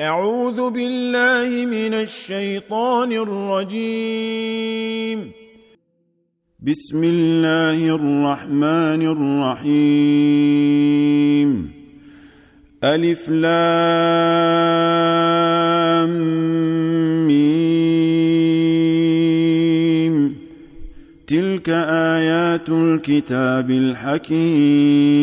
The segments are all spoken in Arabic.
أعوذ بالله من الشيطان الرجيم. بسم الله الرحمن الرحيم. ألف لام ميم. تلك آيات الكتاب الحكيم.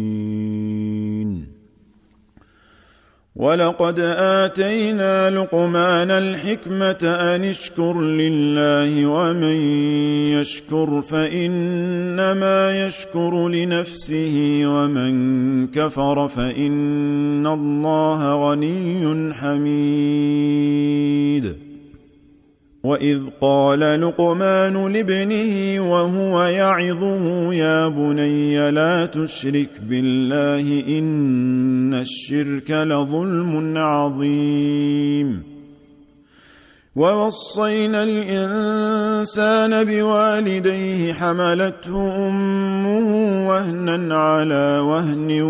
ولقد اتينا لقمان الحكمه ان اشكر لله ومن يشكر فانما يشكر لنفسه ومن كفر فان الله غني حميد واذ قال لقمان لابنه وهو يعظه يا بني لا تشرك بالله ان الشرك لظلم عظيم ووصينا الإنسان بوالديه حملته أمه وهنا على وهن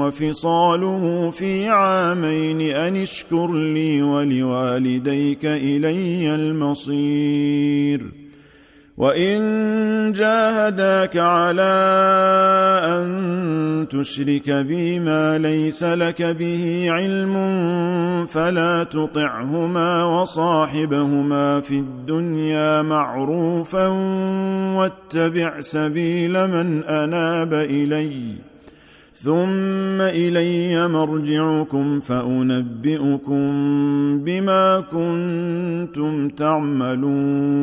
وفصاله في عامين أن اشكر لي ولوالديك إلي المصير. وان جاهداك على ان تشرك بي ما ليس لك به علم فلا تطعهما وصاحبهما في الدنيا معروفا واتبع سبيل من اناب الي ثم الي مرجعكم فانبئكم بما كنتم تعملون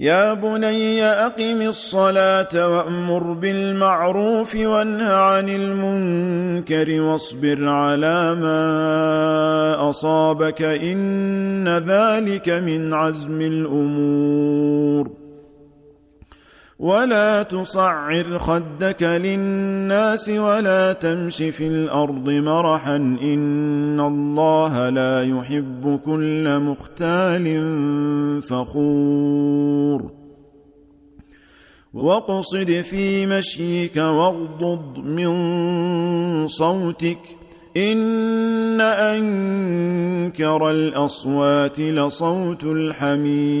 يا بني أقم الصلاة وأمر بالمعروف وانه عن المنكر واصبر على ما أصابك إن ذلك من عزم الأمور ولا تصعر خدك للناس ولا تمش في الأرض مرحا إن الله لا يحب كل مختال فخور. واقصد في مشيك واغضض من صوتك إن أنكر الأصوات لصوت الحمير.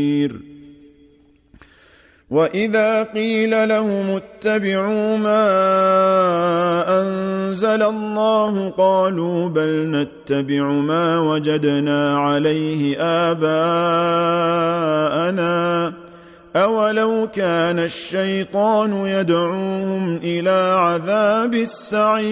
واذا قيل لهم اتبعوا ما انزل الله قالوا بل نتبع ما وجدنا عليه اباءنا اولو كان الشيطان يدعوهم إلى عذاب السعير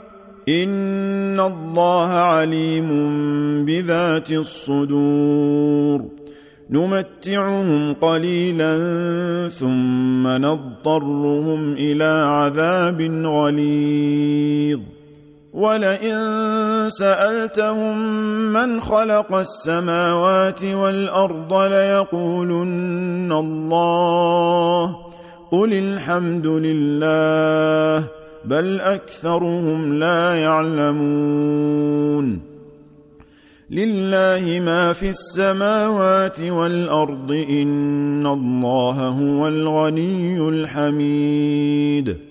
ان الله عليم بذات الصدور نمتعهم قليلا ثم نضطرهم إلى عذاب غليظ ولئن سالتهم من خلق السماوات والارض ليقولن الله قل الحمد لله بل أكثرهم لا يعلمون. لله ما في السماوات والأرض إن الله هو الغني الحميد.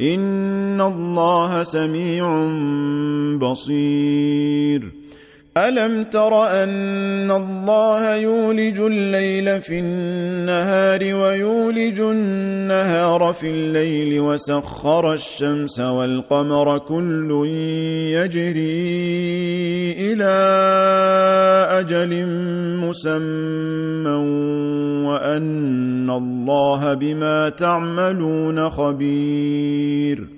ان الله سميع بصير ألم تر أن الله يولج الليل في النهار ويولج النهار في الليل وسخر الشمس والقمر كل يجري إلى أجل مسمى وأن الله بما تعملون خبير